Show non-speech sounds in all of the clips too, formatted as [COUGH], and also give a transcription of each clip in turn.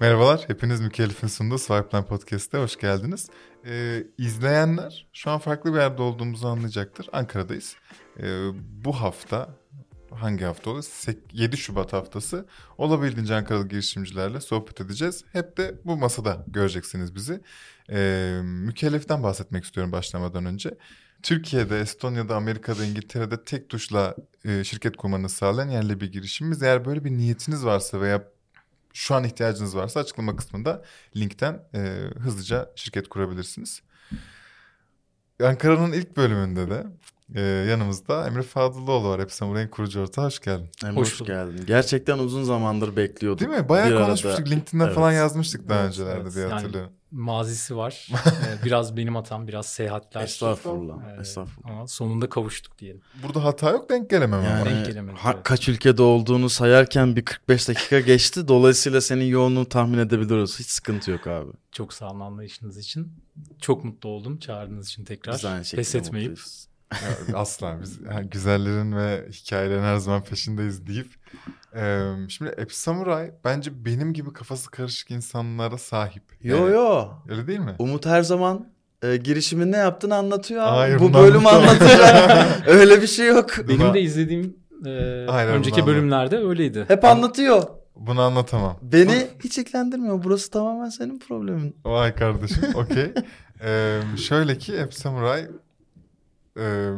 Merhabalar, hepiniz Mükellef'in sunduğu Swipeline Podcast'te hoş geldiniz. Ee, izleyenler şu an farklı bir yerde olduğumuzu anlayacaktır. Ankara'dayız. Ee, bu hafta, hangi hafta olur? 7 Şubat haftası olabildiğince Ankaralı girişimcilerle sohbet edeceğiz. Hep de bu masada göreceksiniz bizi. Ee, Mükellef'ten bahsetmek istiyorum başlamadan önce. Türkiye'de, Estonya'da, Amerika'da, İngiltere'de tek tuşla e, şirket kurmanızı sağlayan yerli bir girişimimiz. Eğer böyle bir niyetiniz varsa veya şu an ihtiyacınız varsa açıklama kısmında linkten e, hızlıca şirket kurabilirsiniz. Ankara'nın ilk bölümünde de e, yanımızda Emre Fadıloğlu var. Hep Samuray'ın kurucu ortağı. Hoş geldin. Emre, hoş, hoş geldin. Gerçekten uzun zamandır bekliyorduk. Değil mi? Bayağı bir konuşmuştuk. Arada... LinkedIn'den evet. falan yazmıştık daha evet, öncelerde evet. diye hatırlıyorum. Yani mazisi var. [LAUGHS] ee, biraz benim hatam, biraz seyahatler. Estağfurullah. Ee, Estağfurullah. Ama sonunda kavuştuk diyelim. Burada hata yok, denk gelemem yani, ama. Denk gelemedim. Ha, evet. Kaç ülkede olduğunu sayarken bir 45 dakika geçti. Dolayısıyla senin yoğunluğunu tahmin edebiliyoruz. Hiç sıkıntı yok abi. Çok sağ olun anlayışınız için. Çok mutlu oldum çağırdığınız için tekrar. Biz aynı Pes etmeyip. Mutluyuz. Asla biz yani güzellerin ve hikayelerin her zaman peşindeyiz deyip ee, şimdi Ep Samuray bence benim gibi kafası karışık insanlara sahip. Yo yani, yo. Öyle değil mi? Umut her zaman e, girişimin ne yaptığını anlatıyor. Hayır, Bu bölümü anlatacak. [LAUGHS] öyle bir şey yok. Benim Buna... de izlediğim e, Hayır, önceki bölümlerde öyleydi. Hep anlatıyor. Bunu anlatamam. Beni hiç ilgilendirmiyor. Burası tamamen senin problemin. Vay kardeşim. Okey. ee, şöyle ki Ep Samuray e,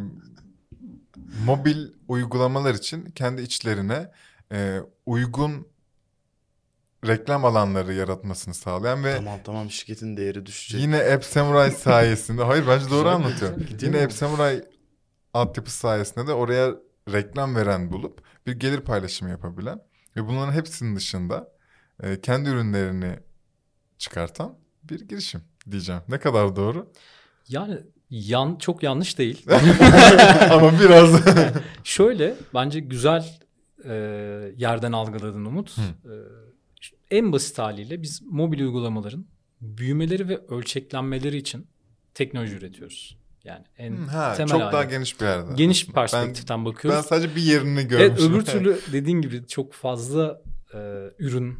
mobil uygulamalar için kendi içlerine e, uygun reklam alanları yaratmasını sağlayan ve tamam tamam şirketin değeri düşecek. Yine App Samurai [LAUGHS] sayesinde hayır bence doğru anlatıyorum. yine App Samurai altyapısı sayesinde de oraya reklam veren bulup bir gelir paylaşımı yapabilen ve bunların hepsinin dışında e, kendi ürünlerini çıkartan bir girişim diyeceğim. Ne kadar doğru? Yani yan çok yanlış değil. [LAUGHS] Ama biraz. [LAUGHS] Şöyle bence güzel e, yerden algıladın Umut. E, en basit haliyle biz mobil uygulamaların büyümeleri ve ölçeklenmeleri için teknoloji üretiyoruz. Yani en ha, temel çok hali. daha geniş bir yerde. Geniş bir perspektiften ben, bakıyoruz. Ben sadece bir yerini görmüşüm. Evet, öbür türlü dediğin gibi çok fazla e, ürün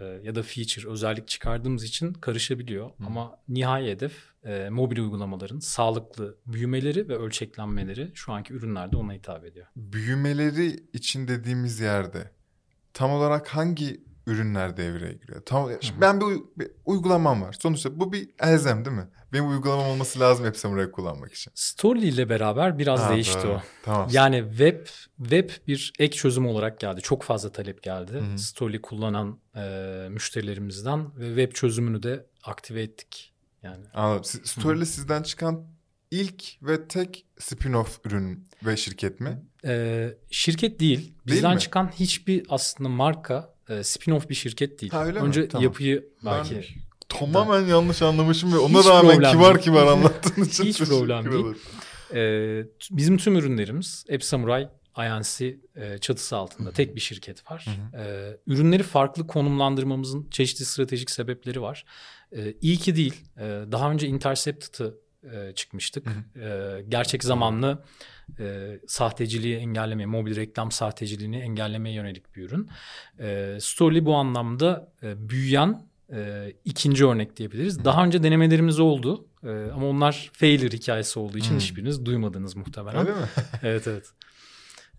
e, ya da feature özellik çıkardığımız için karışabiliyor. Hı. Ama nihai hedef e, mobil uygulamaların sağlıklı büyümeleri ve ölçeklenmeleri şu anki ürünlerde ona hitap ediyor. Büyümeleri için dediğimiz yerde tam olarak hangi ürünler devreye giriyor? Tam Hı-hı. ben bir, bir uygulamam var. Sonuçta bu bir elzem değil mi? Benim uygulamam olması lazım hepsini buraya kullanmak için. Story ile beraber biraz ha, değişti doğru. o. Tamam. Yani web web bir ek çözüm olarak geldi. Çok fazla talep geldi. Hı-hı. Story kullanan e, müşterilerimizden ve web çözümünü de aktive ettik. Yani. Anladım. Story'le sizden çıkan ilk ve tek spin-off ürün ve şirket mi? Ee, şirket değil. Bizden değil çıkan hiçbir aslında marka e, spin-off bir şirket değil. Ha, Önce mi? Tamam. yapıyı belki... Ben tamamen yanlış anlamışım ve ona Hiç rağmen kibar değil. kibar [LAUGHS] anlattığın için Hiç problem değil. Ee, bizim tüm ürünlerimiz App Samurai INC e, çatısı altında Hı-hı. tek bir şirket var. Ee, ürünleri farklı konumlandırmamızın çeşitli stratejik sebepleri var. Ee, iyi ki değil. Ee, daha önce Intercepted'ı e, çıkmıştık. Ee, gerçek zamanlı e, sahteciliği engellemeye, mobil reklam sahteciliğini engellemeye yönelik bir ürün. E, Story bu anlamda e, büyüyen e, ikinci örnek diyebiliriz. Hı. Daha önce denemelerimiz oldu e, ama onlar failure hikayesi olduğu için Hı. hiçbiriniz duymadınız muhtemelen. Öyle mi? [LAUGHS] evet evet.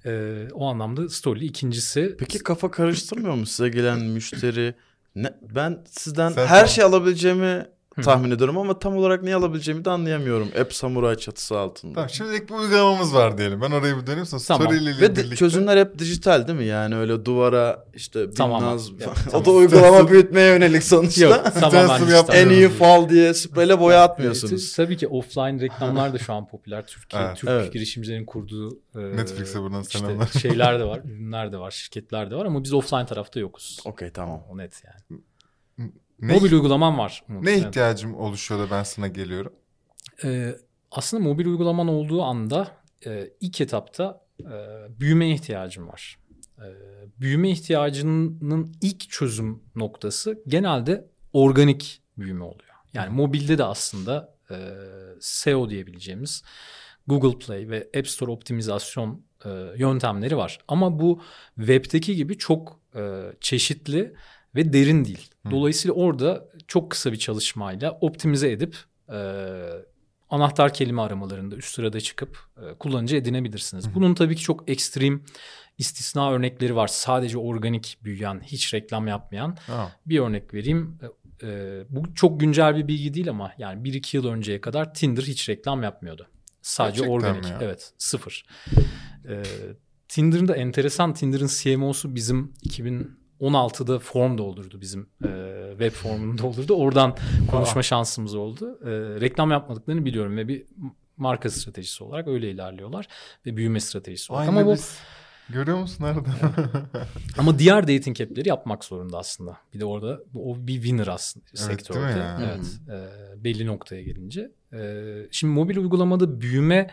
E, o anlamda Story ikincisi. Peki kafa karıştırmıyor mu size gelen müşteri? Ne, ben sizden Sen her tamam. şey alabileceğimi tahmin ediyorum ama tam olarak ne alabileceğimi de anlayamıyorum. App Samurai çatısı altında. Tamam şimdilik bir uygulamamız var diyelim. Ben oraya bir döneyim sonra tamam. story ile Ve birlikte. çözümler hep dijital değil mi? Yani öyle duvara işte tamam. Binnaz ya, [LAUGHS] tamam. o da uygulama büyütmeye yönelik sonuçta. Yok tamamen En iyi fal diye spreyle boya atmıyorsunuz. E, tabii ki offline reklamlar da şu an popüler. Türkiye, evet. Türk evet. girişimcilerin kurduğu e, Netflix'e buradan işte selamlar. [LAUGHS] şeyler de var, ürünler de var, şirketler de var ama biz offline tarafta yokuz. Okey tamam. O net yani. Ne, mobil uygulamam var. Ne ihtiyacım oluşuyor da ben sana geliyorum? Ee, aslında mobil uygulaman olduğu anda e, ilk etapta e, büyüme ihtiyacım var. E, büyüme ihtiyacının ilk çözüm noktası genelde organik büyüme oluyor. Yani mobilde de aslında e, SEO diyebileceğimiz Google Play ve App Store optimizasyon e, yöntemleri var. Ama bu web'teki gibi çok e, çeşitli ve derin değil. Dolayısıyla orada çok kısa bir çalışmayla optimize edip e, anahtar kelime aramalarında üst sırada çıkıp e, kullanıcı edinebilirsiniz. Bunun tabii ki çok ekstrem istisna örnekleri var. Sadece organik büyüyen, hiç reklam yapmayan. Aa. Bir örnek vereyim. E, e, bu çok güncel bir bilgi değil ama yani 1-2 yıl önceye kadar Tinder hiç reklam yapmıyordu. Sadece Gerçekten organik. Ya? Evet, sıfır. E, Tinder'ın da enteresan Tinder'ın CMO'su bizim 2016'da form doldurdu bizim e, web formunu doldurdu. Oradan konuşma Aa. şansımız oldu. E, reklam yapmadıklarını biliyorum ve bir marka stratejisi olarak öyle ilerliyorlar ve büyüme stratejisi olarak. Aynı Ama bu biz Görüyor musun nerede? [LAUGHS] Ama diğer dating app'leri yapmak zorunda aslında. Bir de orada o bir winner aslında evet, sektörde. Yani? Evet. E, belli noktaya gelince. E, şimdi mobil uygulamada büyüme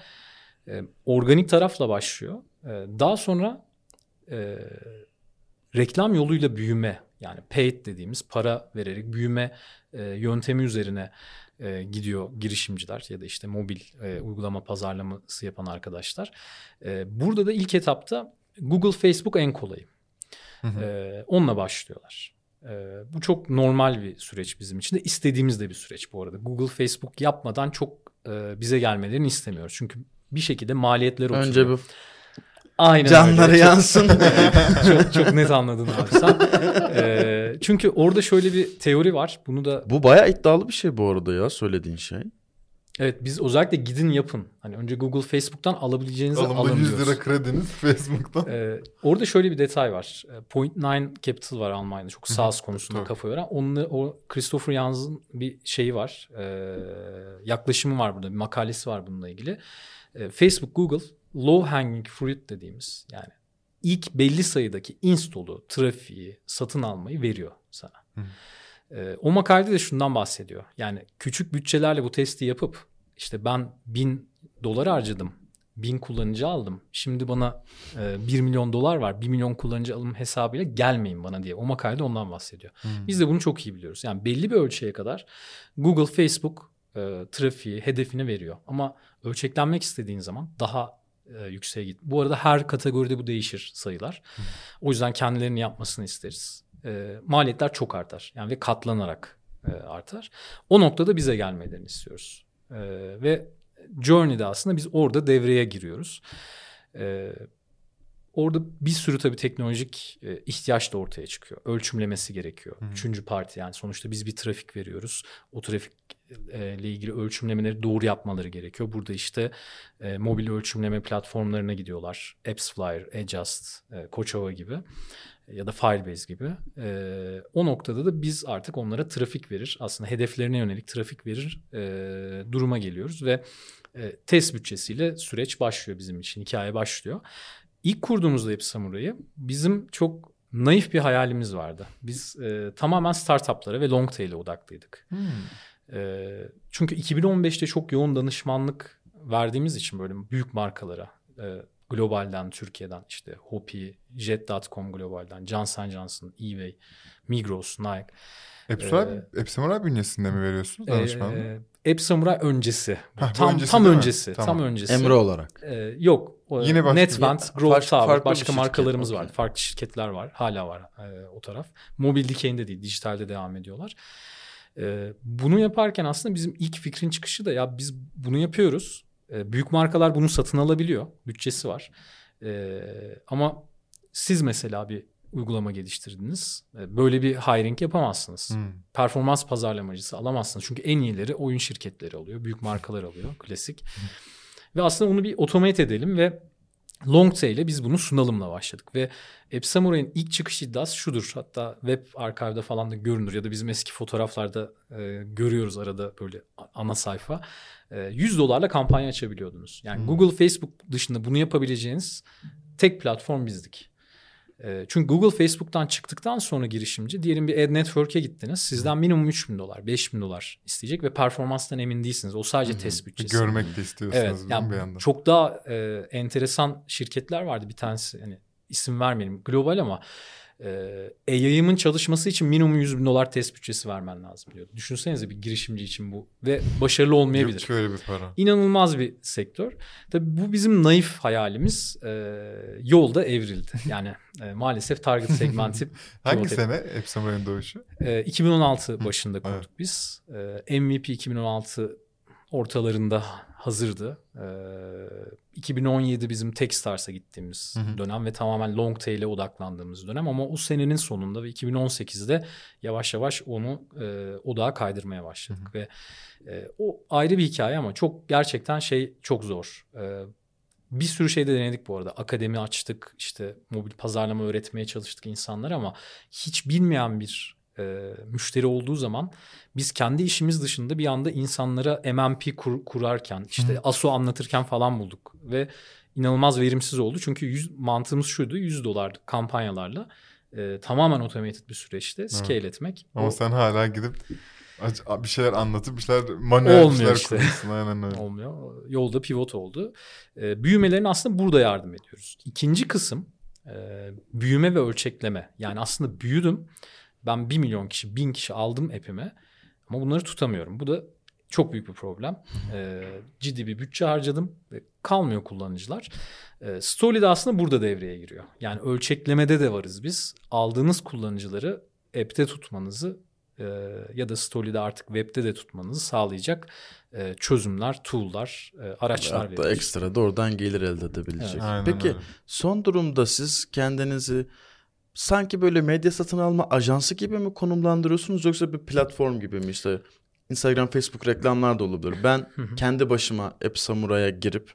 e, organik tarafla başlıyor. E, daha sonra e, reklam yoluyla büyüme yani paid dediğimiz para vererek büyüme e, yöntemi üzerine e, gidiyor girişimciler ya da işte mobil e, uygulama pazarlaması yapan arkadaşlar. E, burada da ilk etapta Google, Facebook en kolayı. Hı hı. Ee, onunla başlıyorlar. Ee, bu çok normal bir süreç bizim için de istediğimiz de bir süreç bu arada. Google, Facebook yapmadan çok e, bize gelmelerini istemiyoruz. Çünkü bir şekilde maliyetler oturuyor. Önce bu Aynen Canları öyle. yansın. [LAUGHS] çok, çok net anladın abi sen. Ee, çünkü orada şöyle bir teori var. Bunu da Bu bayağı iddialı bir şey bu arada ya söylediğin şey. Evet biz özellikle gidin yapın. Hani önce Google Facebook'tan alabileceğinizi Alımda alın 100 lira krediniz [LAUGHS] Facebook'tan. Ee, orada şöyle bir detay var. Ee, Point Nine Capital var Almanya'da. Çok SaaS konusunda kafa yoran. Onun, o Christopher Yans'ın bir şeyi var. Ee, yaklaşımı var burada. Bir makalesi var bununla ilgili. Ee, Facebook, Google low hanging fruit dediğimiz yani ilk belli sayıdaki install'u, trafiği, satın almayı veriyor sana. Hı. E, o makalede de şundan bahsediyor. Yani küçük bütçelerle bu testi yapıp işte ben bin dolar harcadım. Bin kullanıcı aldım. Şimdi bana e, 1 milyon dolar var. 1 milyon kullanıcı alım hesabıyla gelmeyin bana diye. O makalede ondan bahsediyor. Hmm. Biz de bunu çok iyi biliyoruz. Yani belli bir ölçüye kadar Google, Facebook e, trafiği, hedefini veriyor. Ama ölçeklenmek istediğin zaman daha e, yükseğe git. Bu arada her kategoride bu değişir sayılar. Hmm. O yüzden kendilerini yapmasını isteriz e, maliyetler çok artar. Yani ve katlanarak e, artar. O noktada bize gelmelerini istiyoruz. E, ve Journey'de aslında biz orada devreye giriyoruz. E, orada bir sürü tabii teknolojik e, ihtiyaç da ortaya çıkıyor. Ölçümlemesi gerekiyor. Hı. Üçüncü parti yani sonuçta biz bir trafik veriyoruz. O trafik e, ilgili ölçümlemeleri doğru yapmaları gerekiyor. Burada işte e, mobil ölçümleme platformlarına gidiyorlar. AppsFlyer, Adjust, e, Koçova gibi ya da Firebase gibi. E, o noktada da biz artık onlara trafik verir. Aslında hedeflerine yönelik trafik verir e, duruma geliyoruz ve e, test bütçesiyle süreç başlıyor bizim için. Hikaye başlıyor. İlk kurduğumuzda Hep Samurai'yi bizim çok naif bir hayalimiz vardı. Biz e, tamamen startuplara ve long tail'e odaklıydık. Hmm. E, çünkü 2015'te çok yoğun danışmanlık verdiğimiz için böyle büyük markalara e, globalden, Türkiye'den işte Hopi, Jet.com globalden, Johnson Johnson, eBay, Migros, Nike. Epsamuray, ee, bünyesinde mi veriyorsunuz danışmanlığı? E, Epsamuray öncesi. Heh, tam öncesi tam öncesi. Tamam. Tam öncesi. Emre olarak. Ee, yok. Yine başka, Netvent, Growth Tower, başka markalarımız okay. var. Farklı şirketler var. Hala var e, o taraf. Mobil dikeyinde değil, dijitalde devam ediyorlar. E, bunu yaparken aslında bizim ilk fikrin çıkışı da ya biz bunu yapıyoruz. E, büyük markalar bunu satın alabiliyor. Bütçesi var. E, ama siz mesela bir uygulama geliştirdiniz. E, böyle bir hiring yapamazsınız. Hmm. Performans pazarlamacısı alamazsınız. Çünkü en iyileri oyun şirketleri alıyor. Büyük markalar alıyor. Klasik. Hmm. Ve aslında onu bir automate edelim ve Longtail'e biz bunu sunalımla başladık ve Epsamuray'ın ilk çıkış iddiası şudur. Hatta web arşivde falan da görünür ya da bizim eski fotoğraflarda e, görüyoruz arada böyle ana sayfa. E, 100 dolarla kampanya açabiliyordunuz. Yani hmm. Google, Facebook dışında bunu yapabileceğiniz tek platform bizdik. Ee, çünkü Google Facebook'tan çıktıktan sonra girişimci diyelim bir ad network'e gittiniz. Sizden minimum 3 bin dolar, 5 bin dolar isteyecek ve performanstan emin değilsiniz. O sadece Hı-hı. test bütçesi. Görmek de istiyorsunuz evet, yani bir yandan. Çok daha e, enteresan şirketler vardı bir tanesi. Hani isim vermeyelim global ama e, yayımın çalışması için minimum 100 bin dolar test bütçesi vermen lazım diyor. Düşünsenize bir girişimci için bu ve başarılı olmayabilir. Yok öyle bir para. İnanılmaz bir sektör. Tabii bu bizim naif hayalimiz e, yolda evrildi. [LAUGHS] Yani e, maalesef target segmenti. [LAUGHS] Hangi sene Epsamuray'ın doğuşu? E, 2016 başında kurduk evet. biz. E, MVP 2016 ortalarında hazırdı. Ee, 2017 bizim Techstars'a gittiğimiz hı hı. dönem ve tamamen long tail'e odaklandığımız dönem ama o senenin sonunda ve 2018'de yavaş yavaş onu e, odağa kaydırmaya başladık hı hı. ve e, o ayrı bir hikaye ama çok gerçekten şey çok zor. E, bir sürü şey de denedik bu arada. Akademi açtık, işte mobil pazarlama öğretmeye çalıştık insanlar ama hiç bilmeyen bir e, müşteri olduğu zaman biz kendi işimiz dışında bir anda insanlara MMP kur, kurarken işte Hı. ASO anlatırken falan bulduk ve inanılmaz verimsiz oldu. Çünkü yüz, mantığımız şuydu 100 dolar kampanyalarla e, tamamen otomatik bir süreçte scale evet. etmek. Ama o... sen hala gidip bir şeyler anlatıp bir şeyler manuel Olmuyor bir şeyler işte. kuruyorsun. Aynen öyle. Olmuyor. Yolda pivot oldu. E, büyümelerin aslında burada yardım ediyoruz. İkinci kısım e, büyüme ve ölçekleme. Yani aslında büyüdüm ben 1 milyon kişi, 1000 kişi aldım app'ime ama bunları tutamıyorum. Bu da çok büyük bir problem. Ee, ciddi bir bütçe harcadım ve kalmıyor kullanıcılar. Ee, Story de aslında burada devreye giriyor. Yani ölçeklemede de varız biz. Aldığınız kullanıcıları app'te tutmanızı e, ya da Story'de artık web'de de tutmanızı sağlayacak e, çözümler, tool'lar, e, araçlar Hatta veriyoruz. ekstra da oradan gelir elde edebilecek. Evet. Peki öyle. son durumda siz kendinizi sanki böyle medya satın alma ajansı gibi mi konumlandırıyorsunuz yoksa bir platform gibi mi işte Instagram, Facebook reklamlar da olabilir. Ben kendi başıma App Samurai'ya girip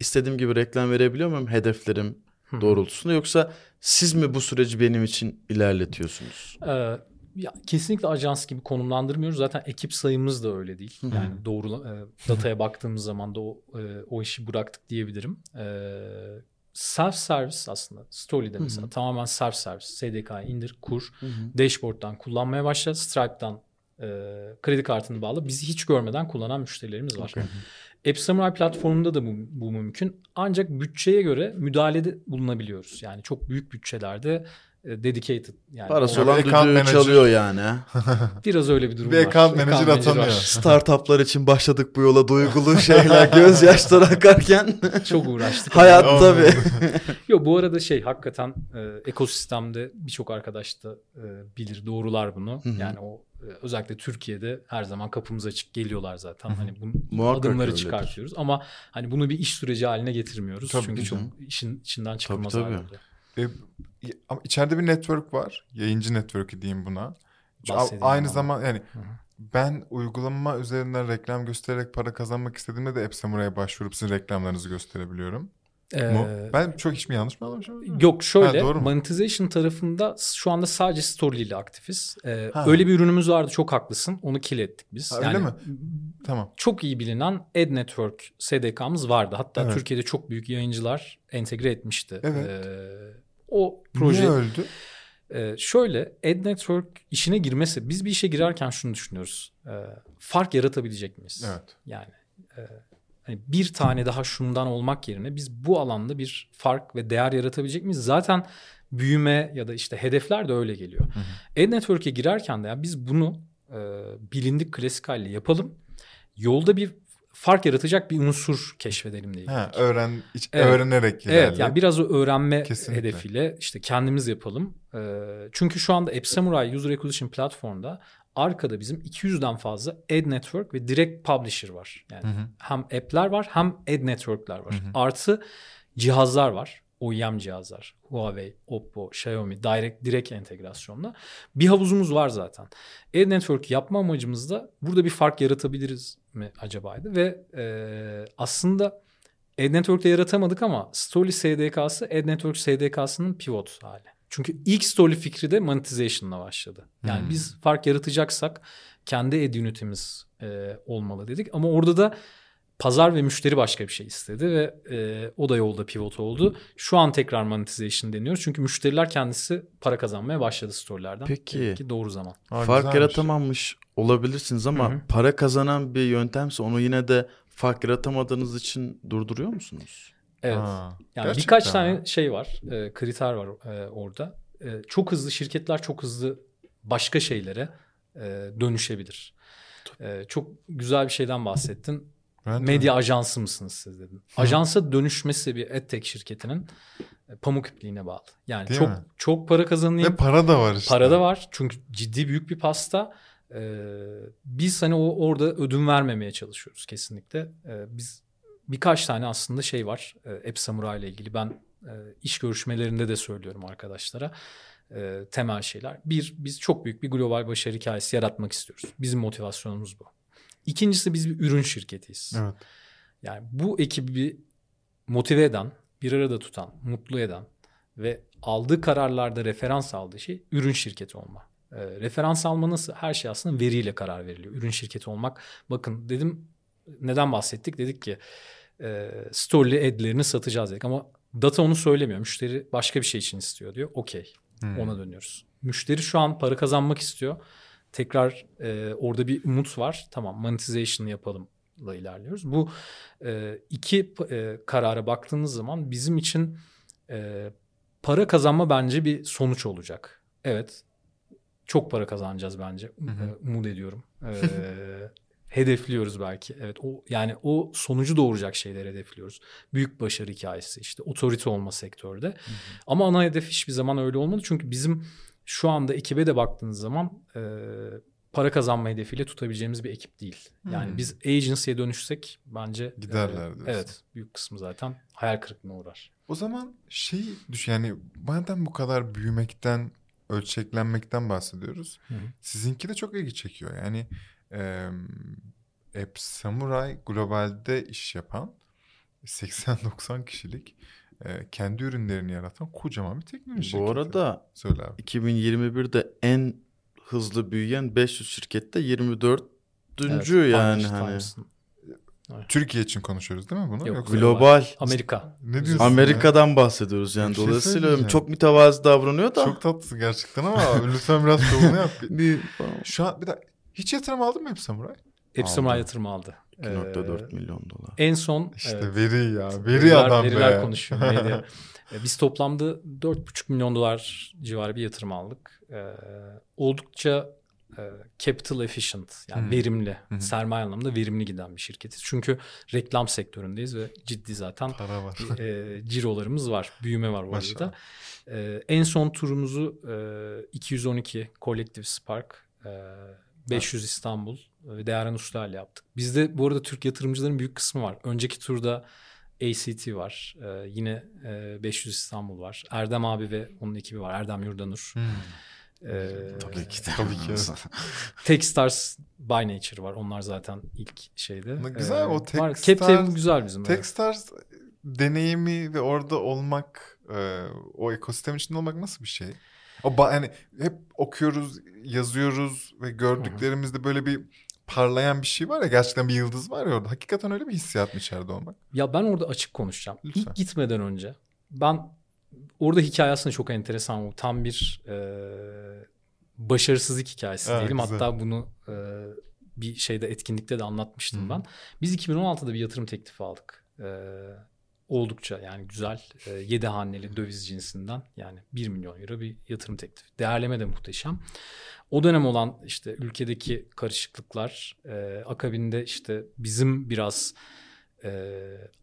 istediğim gibi reklam verebiliyor muyum hedeflerim doğrultusunda yoksa siz mi bu süreci benim için ilerletiyorsunuz? Ee, ya kesinlikle ajans gibi konumlandırmıyoruz. Zaten ekip sayımız da öyle değil. Yani doğru e, dataya baktığımız zaman da o, e, o işi bıraktık diyebilirim. E, self service aslında Story'de mesela Hı-hı. tamamen self service SDK'yı indir kur Hı-hı. dashboard'dan kullanmaya başla Stripe'dan e, kredi kartını bağlı bizi hiç görmeden kullanan müşterilerimiz var. Okay. App Samurai platformunda da bu, bu mümkün. Ancak bütçeye göre müdahalede bulunabiliyoruz. Yani çok büyük bütçelerde dedicated yani. Parası olan düdüğü çalıyor yani. [LAUGHS] Biraz öyle bir durum bir var. Bir account manager atanıyor. [LAUGHS] Startuplar için başladık bu yola duygulu şeyler [LAUGHS] gözyaşları akarken. Çok uğraştık. Hayat yani. tabii. Yok bu arada şey hakikaten e, ekosistemde birçok arkadaş da e, bilir doğrular bunu. Yani o e, özellikle Türkiye'de her zaman kapımız açık geliyorlar zaten. Hani bu adımları öyledir. çıkartıyoruz ama hani bunu bir iş süreci haline getirmiyoruz. Tabii Çünkü çok işin içinden çıkılmaz tabii, tabii. E, ama içeride bir network var. Yayıncı network'ü diyeyim buna. Aynı zaman yani Hı-hı. ben uygulama üzerinden reklam göstererek para kazanmak istediğimde de App Samurai'ye başvurup sizin reklamlarınızı gösterebiliyorum. Ee, Ben çok hiç mi yanlış mı anlamışım? Yok şöyle ha, monetization tarafında şu anda sadece Story ile aktifiz. Ee, öyle bir ürünümüz vardı çok haklısın onu kill ettik biz. Ha, öyle yani, mi? Tamam. Çok iyi bilinen Ad Network SDK'mız vardı. Hatta evet. Türkiye'de çok büyük yayıncılar entegre etmişti. Evet. Ee, o proje... Niye öldü? Ee, şöyle Ad Network işine girmesi biz bir işe girerken şunu düşünüyoruz. Ee, fark yaratabilecek miyiz? Evet. Yani e, hani bir tane daha şundan olmak yerine biz bu alanda bir fark ve değer yaratabilecek miyiz? Zaten büyüme ya da işte hedefler de öyle geliyor. Hı hı. Ad Network'e girerken de ya biz bunu e, bilindik klasik haliyle yapalım. Yolda bir fark yaratacak bir unsur keşfedelim diye. Ha, öğren, evet. öğrenerek ilerle. Evet yani biraz o öğrenme Kesinlikle. hedefiyle işte kendimiz yapalım. Ee, çünkü şu anda App Samurai User Acquisition platformda arkada bizim 200'den fazla ad network ve direkt publisher var. Yani hı hı. hem app'ler var hem ad network'ler var. Hı hı. Artı cihazlar var. OEM cihazlar. Huawei, Oppo, Xiaomi direkt direkt entegrasyonla. Bir havuzumuz var zaten. Ad network yapma amacımız da burada bir fark yaratabiliriz mi acaba'ydı ve e, aslında Ad Network'te yaratamadık ama Story SDK'sı Ad Network SDK'sının pivot hali. Çünkü ilk Story fikri de monetization'la başladı. Yani hmm. biz fark yaratacaksak kendi ad unit'imiz e, olmalı dedik. Ama orada da pazar ve müşteri başka bir şey istedi ve e, o da yolda pivot oldu. Şu an tekrar monetization deniyoruz. Çünkü müşteriler kendisi para kazanmaya başladı storelerden. Peki. Demek doğru zaman. Aa, fark güzelmiş. yaratamamış olabilirsiniz ama Hı-hı. para kazanan bir yöntemse onu yine de fark yaratamadığınız için durduruyor musunuz? Evet. Aa, yani birkaç mi? tane şey var, e, kriter var e, orada. E, çok hızlı şirketler çok hızlı başka şeylere e, dönüşebilir. E, çok güzel bir şeyden bahsettin. Ben Medya de. ajansı mısınız siz dedin. Hı. Ajansa dönüşmesi bir edtech şirketinin e, pamuk ipliğine bağlı. Yani Değil çok mi? çok para kazanayım. Ve para da var işte. Para da var. Çünkü ciddi büyük bir pasta. Ee, biz hani o orada ödün vermemeye çalışıyoruz kesinlikle. Ee, biz birkaç tane aslında şey var. E, App Samurai ile ilgili ben e, iş görüşmelerinde de söylüyorum arkadaşlara. E, temel şeyler. Bir, biz çok büyük bir global başarı hikayesi yaratmak istiyoruz. Bizim motivasyonumuz bu. İkincisi biz bir ürün şirketiyiz. Evet. Yani bu ekibi motive eden, bir arada tutan, mutlu eden ve aldığı kararlarda referans aldığı şey ürün şirketi olma. E, referans alma nasıl? Her şey aslında veriyle karar veriliyor. Ürün şirketi olmak. Bakın dedim neden bahsettik? Dedik ki e, story'li ad'lerini satacağız dedik ama data onu söylemiyor. Müşteri başka bir şey için istiyor diyor. Okey. Hmm. Ona dönüyoruz. Müşteri şu an para kazanmak istiyor. Tekrar e, orada bir umut var. Tamam monetization yapalım da ilerliyoruz. Bu e, iki e, karara baktığınız zaman bizim için e, para kazanma bence bir sonuç olacak. Evet çok para kazanacağız bence. Hı hı. E, umut ediyorum. E, [LAUGHS] hedefliyoruz belki. Evet o yani o sonucu doğuracak şeyler hedefliyoruz. Büyük başarı hikayesi işte otorite olma sektörde. Hı hı. Ama ana hedef hiçbir zaman öyle olmadı. Çünkü bizim şu anda ekibe de baktığınız zaman e, para kazanma hedefiyle tutabileceğimiz bir ekip değil. Yani hmm. biz agency'ye dönüşsek bence giderler e, Evet, büyük kısmı zaten hayal kırıklığına uğrar. O zaman şey düş yani madem bu kadar büyümekten, ölçeklenmekten bahsediyoruz. Hı Sizinki de çok ilgi çekiyor. Yani e, App Samurai globalde iş yapan 80-90 kişilik e, kendi ürünlerini yaratan kocaman bir teknoloji şirketi. Bu arada Söyle abi. 2021'de en hızlı büyüyen 500 şirkette 24. Evet, yani hani. Türkiye için konuşuyoruz değil mi bunu? Yok, Yoksa global. Amerika. Ne diyorsun? Amerika'dan ya? bahsediyoruz yani. Şey Dolayısıyla çok mütevazı davranıyor da. Çok tatlısın gerçekten ama [LAUGHS] lütfen biraz şovunu yap. [LAUGHS] bir, Şu an bir dakika. Hiç yatırım aldın mı? Hep Samurai yatırım aldı. 2.4 ee, milyon dolar. En son işte evet, veri ya. Veri veriler, adam veriler be. Veriler konuşuyor [LAUGHS] medya. Ee, biz toplamda 4.5 milyon dolar civarı bir yatırım aldık. Ee, oldukça e, capital efficient yani hmm. verimli, hmm. sermaye anlamında verimli giden bir şirketiz. Çünkü reklam sektöründeyiz ve ciddi zaten Para var. e, cirolarımız var, büyüme var bu arada. E, en son turumuzu e, 212 Collective Spark, e, 500 İstanbul ve Değerhan Usta ile yaptık. Bizde bu arada Türk yatırımcıların büyük kısmı var. Önceki turda ACT var. Ee, yine e, 500 İstanbul var. Erdem abi ve onun ekibi var. Erdem Yurdanur. Hmm. Ee, tabii ki. Tabii ki. [LAUGHS] Techstars by Nature var. Onlar zaten ilk şeyde. Güzel ee, o Techstars. Cap Table güzel bizim. Techstars evet. deneyimi ve orada olmak, e, o ekosistem içinde olmak nasıl bir şey? O hani hep okuyoruz, yazıyoruz ve gördüklerimizde böyle bir parlayan bir şey var ya gerçekten bir yıldız var ya orada. Hakikaten öyle bir hissiyat mı içeride olmak? Ya ben orada açık konuşacağım. Lütfen. İlk gitmeden önce ben orada hikaye aslında çok enteresan. Bu tam bir e, başarısızlık hikayesi evet, diyelim. Güzel. Hatta bunu e, bir şeyde etkinlikte de anlatmıştım Hı. ben. Biz 2016'da bir yatırım teklifi aldık. E, oldukça yani güzel e, 7 haneli döviz cinsinden yani 1 milyon euro bir yatırım teklifi. Değerleme de muhteşem. O dönem olan işte ülkedeki karışıklıklar e, akabinde işte bizim biraz e,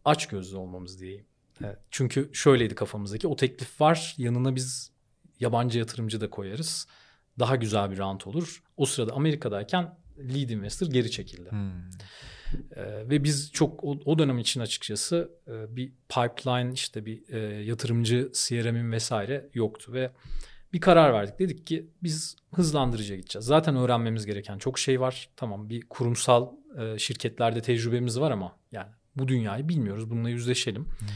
aç gözlü olmamız diyeyim. E, çünkü şöyleydi kafamızdaki o teklif var yanına biz yabancı yatırımcı da koyarız. Daha güzel bir rant olur. O sırada Amerika'dayken lead investor geri çekildi. Hmm. E, ve biz çok o, o dönem için açıkçası e, bir pipeline işte bir e, yatırımcı CRM'in vesaire yoktu ve bir karar verdik. Dedik ki biz hızlandırıcıya gideceğiz. Zaten öğrenmemiz gereken çok şey var. Tamam bir kurumsal e, şirketlerde tecrübemiz var ama yani bu dünyayı bilmiyoruz. Bununla yüzleşelim. Hmm.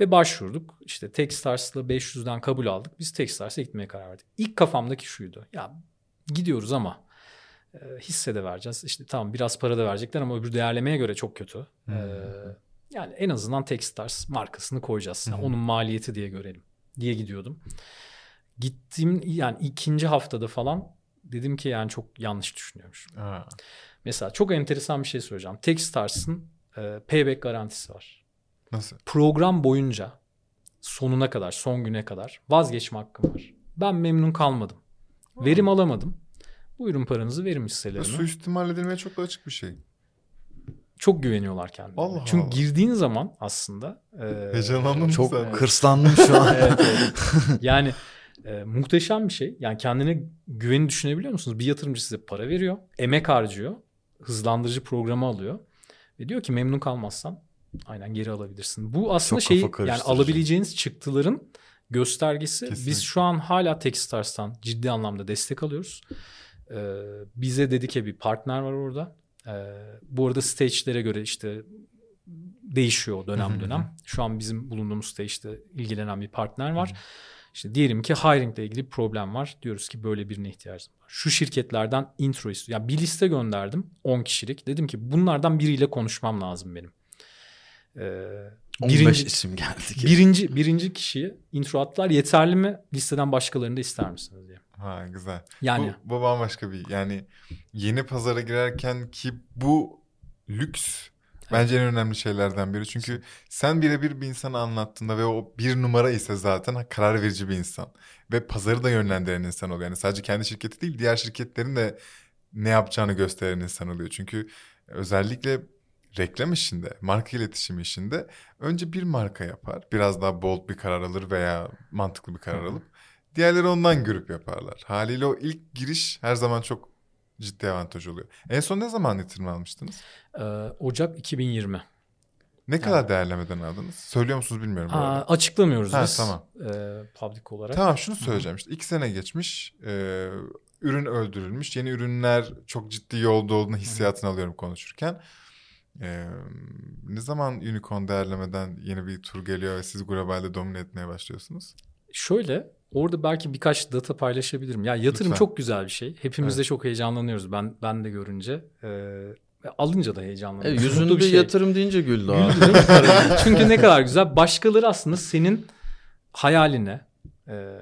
Ve başvurduk. İşte Techstars'la 500'den kabul aldık. Biz Techstars'a gitmeye karar verdik. İlk kafamdaki şuydu. Ya gidiyoruz ama hisse de vereceğiz. İşte tamam biraz para da verecekler ama öbür değerlemeye göre çok kötü. Hmm. E, yani en azından Techstars markasını koyacağız. Yani hmm. Onun maliyeti diye görelim diye gidiyordum. Gittiğim yani ikinci haftada falan dedim ki yani çok yanlış düşünüyormuş. Mesela çok enteresan bir şey söyleyeceğim. Techstars'ın e, payback garantisi var. Nasıl? Program boyunca sonuna kadar, son güne kadar vazgeçme hakkım var. Ben memnun kalmadım. Verim alamadım. Buyurun paranızı verin hisselerimi. Suistimal edilmeye çok da açık bir şey. Çok güveniyorlar kendilerine. Allah Çünkü Allah. girdiğin zaman aslında e, Heyecanlandım Çok sen. hırslandım şu an. [LAUGHS] evet, evet. Yani e, muhteşem bir şey. Yani kendine güveni düşünebiliyor musunuz? Bir yatırımcı size para veriyor, emek harcıyor, hızlandırıcı programı alıyor ve diyor ki memnun kalmazsan aynen geri alabilirsin. Bu aslında şey yani alabileceğiniz çıktıların göstergesi. Kesinlikle. Biz şu an hala Techstars'tan ciddi anlamda destek alıyoruz. Ee, bize dedike bir partner var orada. Ee, bu arada stage'lere göre işte değişiyor dönem dönem. Şu an bizim bulunduğumuz stage'de ilgilenen bir partner var. İşte diyelim ki hiring ile ilgili bir problem var. Diyoruz ki böyle birine ihtiyacım var. Şu şirketlerden intro istiyor. Yani bir liste gönderdim 10 kişilik. Dedim ki bunlardan biriyle konuşmam lazım benim. Ee, 15 birinci, isim geldi. ki. birinci, birinci kişiyi intro attılar. Yeterli mi? Listeden başkalarını da ister misiniz. Ha güzel. Yani Bu, bu bambaşka bir yani yeni pazara girerken ki bu lüks bence en önemli şeylerden biri. Çünkü sen birebir bir insanı anlattığında ve o bir numara ise zaten karar verici bir insan. Ve pazarı da yönlendiren insan oluyor. Yani sadece kendi şirketi değil diğer şirketlerin de ne yapacağını gösteren insan oluyor. Çünkü özellikle reklam işinde, marka iletişimi işinde önce bir marka yapar. Biraz daha bold bir karar alır veya mantıklı bir karar alıp diğerleri ondan görüp yaparlar. Haliyle o ilk giriş her zaman çok ciddi avantaj oluyor. En son ne zaman yatırım almıştınız? e, Ocak 2020. Ne kadar değerlemeden aldınız? Söylüyor musunuz bilmiyorum. Aa, açıklamıyoruz Ha, biz tamam. e, public olarak. Tamam şunu söyleyeceğim işte iki sene geçmiş e, ürün öldürülmüş yeni ürünler çok ciddi yolda olduğunu hissiyatını alıyorum konuşurken. E, ne zaman unicorn değerlemeden yeni bir tur geliyor ve siz globalde domine etmeye başlıyorsunuz? Şöyle orada belki birkaç data paylaşabilirim. Ya yatırım Lütfen. çok güzel bir şey. Hepimiz de çok heyecanlanıyoruz. Ben ben de görünce. E, ve alınca da E, heyecanlanıyoruz. yüzünde bir şey. yatırım deyince güldü abi. Güldü? [LAUGHS] Çünkü ne kadar güzel. Başkaları aslında senin hayaline, e,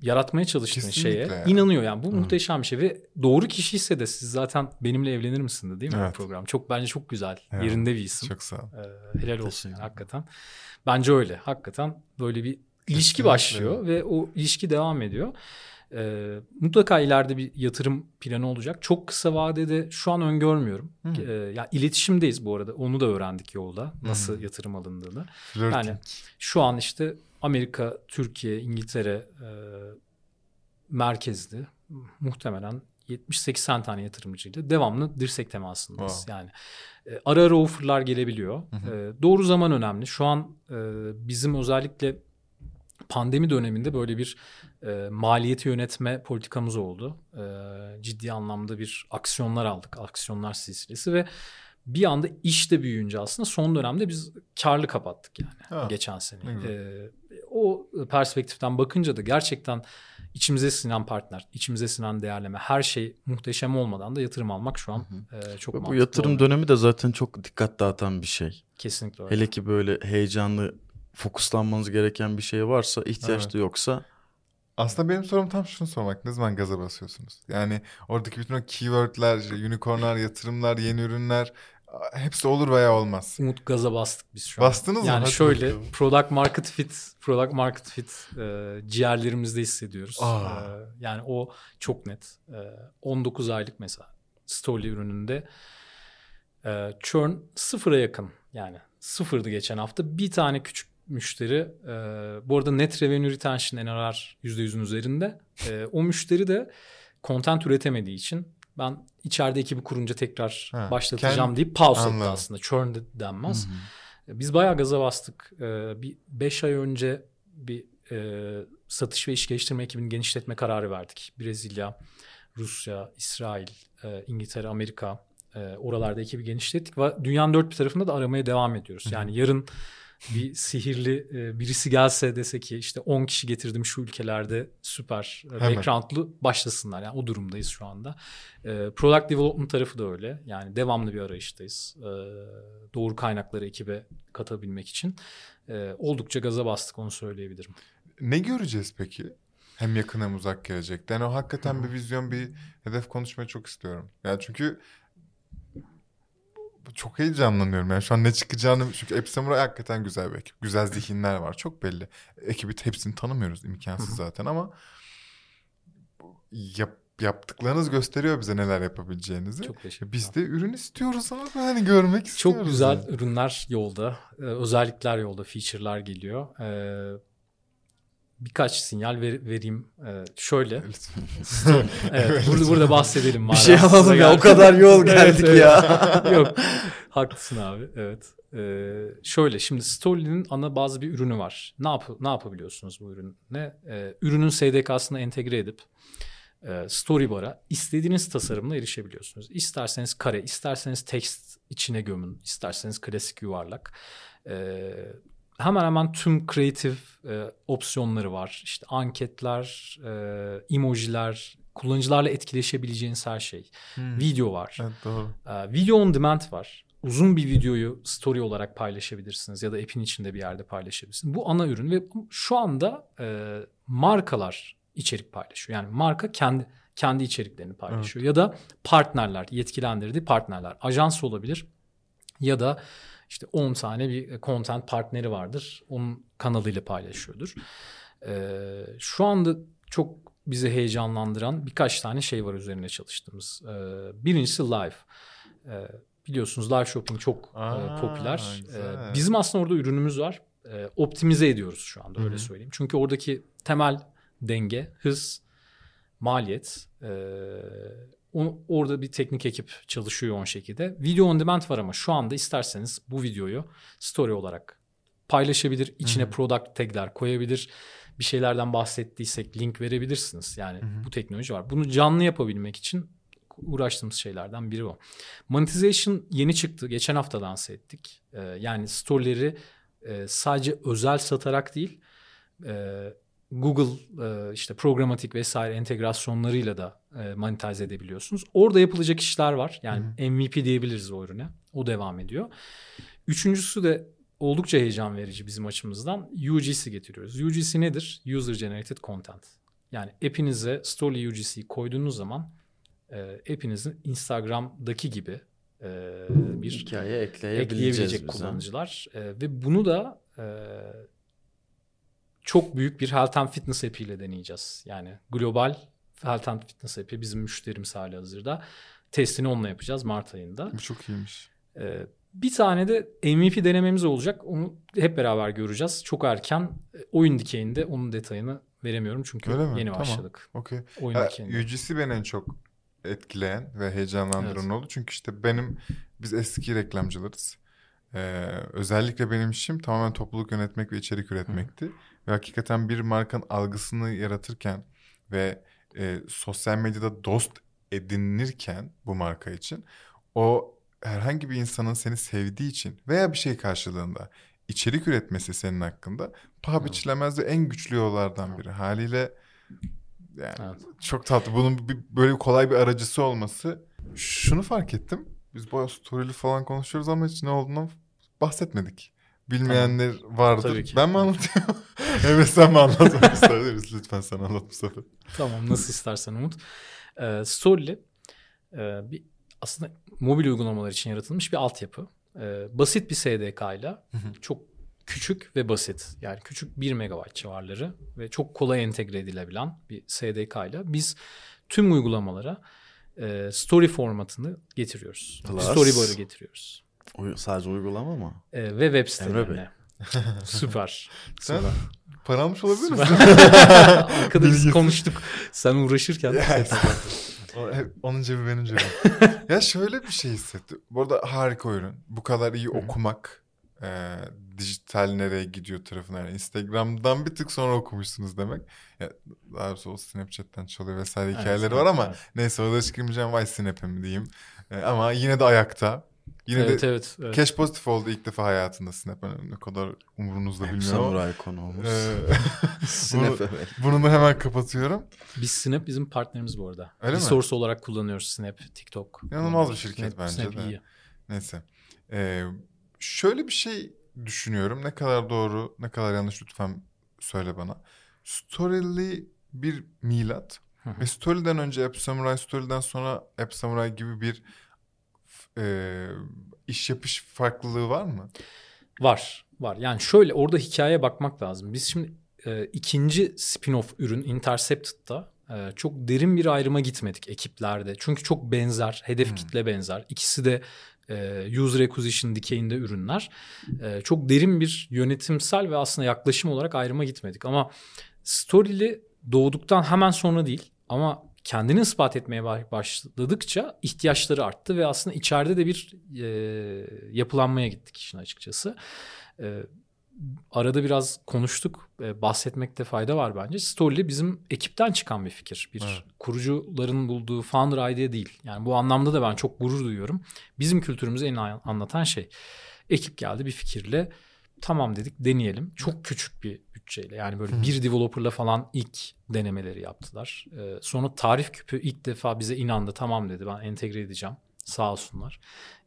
yaratmaya çalıştığın Kesinlikle şeye yani. inanıyor. Yani bu muhteşem bir şey ve doğru kişi ise de siz zaten benimle evlenir misiniz değil mi Evet. bu program? Çok bence çok güzel. Evet. Yerinde bir isim. Çok sağ ol. Ee, helal olsun yani, hakikaten. Bence öyle. Hakikaten böyle bir ilişki başlıyor ve o ilişki devam ediyor. Ee, mutlaka ileride bir yatırım planı olacak. Çok kısa vadede şu an öngörmüyorum. Hı. Ee, ya iletişimdeyiz bu arada. Onu da öğrendik yolda. Nasıl yatırım alındığını. Flirting. Yani şu an işte Amerika, Türkiye, İngiltere e, merkezli muhtemelen 70-80 tane yatırımcıyla devamlı dirsek temasındayız. Wow. Yani e, ara ara offerlar gelebiliyor. E, doğru zaman önemli. Şu an e, bizim özellikle pandemi döneminde böyle bir e, maliyeti yönetme politikamız oldu. E, ciddi anlamda bir aksiyonlar aldık. Aksiyonlar silsilesi ve bir anda iş de büyüyünce aslında son dönemde biz karlı kapattık yani Ha, geçen sene. ne güzel. E, o perspektiften bakınca da gerçekten içimize sinen partner, içimize sinen değerleme, her şey muhteşem olmadan da yatırım almak şu an e, çok Bu mantıklı. yatırım oluyor. dönemi de zaten çok dikkat dağıtan bir şey. Kesinlikle öyle. Hele ki böyle heyecanlı fokuslanmanız gereken bir şey varsa, ihtiyaç Evet. da yoksa Aslında benim sorum tam şunu sormak. Ne zaman gaza basıyorsunuz? Yani oradaki bütün o keywordler, unicornlar, yatırımlar, yeni ürünler hepsi olur veya olmaz. Umut gaza bastık biz şu an. Bastınız mı? Yani şöyle bakalım. product market fit, product market fit e, ciğerlerimizde hissediyoruz. Aa. E, yani o çok net. E, 19 aylık mesela Story ürününde e, churn sıfıra yakın. Yani sıfırdı geçen hafta. Bir tane küçük müşteri e, bu arada net revenue retention NRR %100'ün üzerinde. E, o müşteri de content üretemediği için ben içeride ekibi kurunca tekrar Ha, başlatacağım kend- deyip pause etti Anladım. aslında. Churn de denmez. Biz bayağı gaza bastık. Ee, bir 5 ay önce bir e, satış ve iş geliştirme ekibini genişletme kararı verdik. Brezilya, Rusya, İsrail, e, İngiltere, Amerika e, oralarda ekibi genişlettik ve dünyanın dört bir tarafında da aramaya devam ediyoruz. Yani yarın bir sihirli e, birisi gelse dese ki işte 10 kişi getirdim şu ülkelerde süper e, background'lu başlasınlar. Yani o durumdayız şu anda. E, product development tarafı da öyle. Yani devamlı bir arayıştayız. E, doğru kaynakları ekibe katabilmek için. E, oldukça gaza bastık onu söyleyebilirim. Ne göreceğiz peki? Hem yakın hem uzak gelecekte. Yani o hakikaten bir vizyon, bir hedef konuşmayı çok istiyorum. Yani çünkü çok heyecanlanıyorum. Yani şu an ne çıkacağını çünkü App Samurai hakikaten güzel bir ekip. Güzel zihinler var. Çok belli. Ekibi hepsini tanımıyoruz. imkansız zaten ama yap, yaptıklarınız gösteriyor bize neler yapabileceğinizi. Çok teşekkür Biz de ürün istiyoruz ama hani görmek istiyoruz. Çok güzel yani. ürünler yolda. Ee, özellikler yolda. Feature'lar geliyor. Ee, birkaç sinyal ver, vereyim. Ee, şöyle. [LAUGHS] [LAUGHS] evet, burada, burada bahsedelim. Bir şey alalım ya o kadar yol [LAUGHS] geldik evet, ya. Yok haklısın abi evet. Ee, şöyle şimdi Story'nin ana bazı bir ürünü var. Ne yap ne yapabiliyorsunuz bu ürünle? Ee, ürünün SDK'sına entegre edip e, Storybar'a istediğiniz tasarımla erişebiliyorsunuz. İsterseniz kare, isterseniz text içine gömün, isterseniz klasik yuvarlak. Ee, hemen hemen tüm kreatif e, opsiyonları var. İşte anketler, e, emojiler, kullanıcılarla etkileşebileceğiniz her şey. Hmm. Video var. Evet, doğru. E, video on demand var. Uzun bir videoyu story olarak paylaşabilirsiniz ya da app'in içinde bir yerde paylaşabilirsiniz. Bu ana ürün ve şu anda e, markalar içerik paylaşıyor. Yani marka kendi kendi içeriklerini paylaşıyor evet. ya da partnerler, yetkilendirdiği partnerler, ajans olabilir ya da işte 10 tane bir content partneri vardır. Onun kanalıyla paylaşıyordur. Ee, şu anda çok bizi heyecanlandıran birkaç tane şey var üzerine çalıştığımız. Ee, birincisi live. Ee, biliyorsunuz live shopping çok e, Aa, e, popüler. Ee, bizim aslında orada ürünümüz var. Ee, optimize ediyoruz şu anda öyle Hı-hı. söyleyeyim. Çünkü oradaki temel denge, hız, maliyet. E, o, orada bir teknik ekip çalışıyor o şekilde. Video on demand var ama şu anda isterseniz bu videoyu story olarak paylaşabilir. İçine Hı-hı. product tagler koyabilir. Bir şeylerden bahsettiysek link verebilirsiniz. Yani Hı-hı. bu teknoloji var. Bunu canlı yapabilmek için uğraştığımız şeylerden biri o. Monetization yeni çıktı. Geçen hafta dans ettik. Ee, yani storyleri e, sadece özel satarak değil... E, Google e, işte programatik vesaire entegrasyonlarıyla da e, monetize edebiliyorsunuz. Orada yapılacak işler var. Yani Hı-hı. MVP diyebiliriz o ürüne. O devam ediyor. Üçüncüsü de oldukça heyecan verici bizim açımızdan UGC getiriyoruz. UGC nedir? User Generated Content. Yani app'inize Story UGC'yi koyduğunuz zaman e, app'inizin Instagram'daki gibi e, bir hikaye ekleyebilecek kullanıcılar. E, ve bunu da e, çok büyük bir health and fitness app ile deneyeceğiz. Yani global health and fitness app'i bizim müşterimiz hali hazırda. Testini onunla yapacağız Mart ayında. Bu çok iyiymiş. Ee, bir tane de MVP denememiz olacak. Onu hep beraber göreceğiz. Çok erken e, oyun dikeyinde onun detayını veremiyorum çünkü Öyle mi? yeni tamam. başladık. Okay. Oyun ha, dikeyinde. UGC beni en çok etkileyen ve heyecanlandıran evet. oldu. Çünkü işte benim biz eski reklamcılarız. Ee, özellikle benim işim tamamen topluluk yönetmek ve içerik üretmekti. Hı. Ve hakikaten bir markanın algısını yaratırken ve e, sosyal medyada dost edinirken bu marka için o herhangi bir insanın seni sevdiği için veya bir şey karşılığında içerik üretmesi senin hakkında paha biçilemez ve en güçlü yollardan biri. Haliyle yani evet. çok tatlı. Bunun bir, böyle kolay bir aracısı olması. Şunu fark ettim. Biz bayağı story'li falan konuşuyoruz ama hiç ne olduğundan bahsetmedik. Bilmeyenler tamam. vardır. Tabii ki. Ben mi anlatayım? [LAUGHS] evet sen mi anlatmak [LAUGHS] isterdiniz? Lütfen sen anlat bu sefer. Tamam nasıl istersen Umut. Ee, Story'li e, bir aslında mobil uygulamalar için yaratılmış bir altyapı. Ee, basit bir SDK ile çok küçük ve basit yani küçük 1 megabayt civarları ve çok kolay entegre edilebilen bir SDK ile biz tüm uygulamalara e, story formatını getiriyoruz. Storyboard'u getiriyoruz. Uy- sadece uygulama mı? Ee, ve web sitelerine. [LAUGHS] Süper. [LAUGHS] Sen Süper. para almış olabilir misin? [LAUGHS] Arkadaşız konuştuk. Sen uğraşırken. Onun cebi benim cebim. ya şöyle bir şey hissettim. Bu arada harika ürün. Bu kadar iyi okumak. E, dijital nereye gidiyor tarafına. Yani Instagram'dan bir tık sonra okumuşsunuz demek. Ya, daha doğrusu Snapchat'ten çalıyor vesaire hikayeleri evet, var ama evet. neyse orada çıkmayacağım. Vay Snap'im diyeyim. E, ama yine de ayakta. Yine evet, de evet, evet. cash pozitif oldu ilk defa hayatında Snap. Yani ne kadar umurunuzda bilmiyorum. Samuray konuğumuz. Ee, [LAUGHS] Snap bunu, bunu da hemen kapatıyorum. Biz Snap bizim partnerimiz bu arada. Öyle Resource mi? olarak kullanıyoruz Snap, TikTok. İnanılmaz bir şirket Snap, bence Snap de. Iyi. Neyse. Ee, şöyle bir şey düşünüyorum. Ne kadar doğru, ne kadar yanlış lütfen söyle bana. Story'li bir milat. Ve Story'den önce App Samurai, Story'den sonra App Samurai gibi bir e, iş yapış farklılığı var mı? Var. Var. Yani şöyle orada hikayeye bakmak lazım. Biz şimdi e, ikinci spin-off ürün Intercepted'da e, çok derin bir ayrıma gitmedik ekiplerde. Çünkü çok benzer, hedef hmm. kitle benzer. İkisi de e, user acquisition dikeyinde ürünler. E, çok derin bir yönetimsel ve aslında yaklaşım olarak ayrıma gitmedik. Ama Story'li doğduktan hemen sonra değil ama kendini ispat etmeye başladıkça ihtiyaçları arttı ve aslında içeride de bir e, yapılanmaya gittik işin açıkçası. E, arada biraz konuştuk. E, bahsetmekte fayda var bence. Story bizim ekipten çıkan bir fikir. Bir evet. kurucuların bulduğu founder idea değil. Yani bu anlamda da ben çok gurur duyuyorum. Bizim kültürümüzü en anlatan şey. Ekip geldi bir fikirle tamam dedik deneyelim. Çok küçük bir bütçeyle yani böyle bir developerla falan ilk denemeleri yaptılar. Ee, sonra tarif küpü ilk defa bize inandı. Tamam dedi ben entegre edeceğim. Sağ olsunlar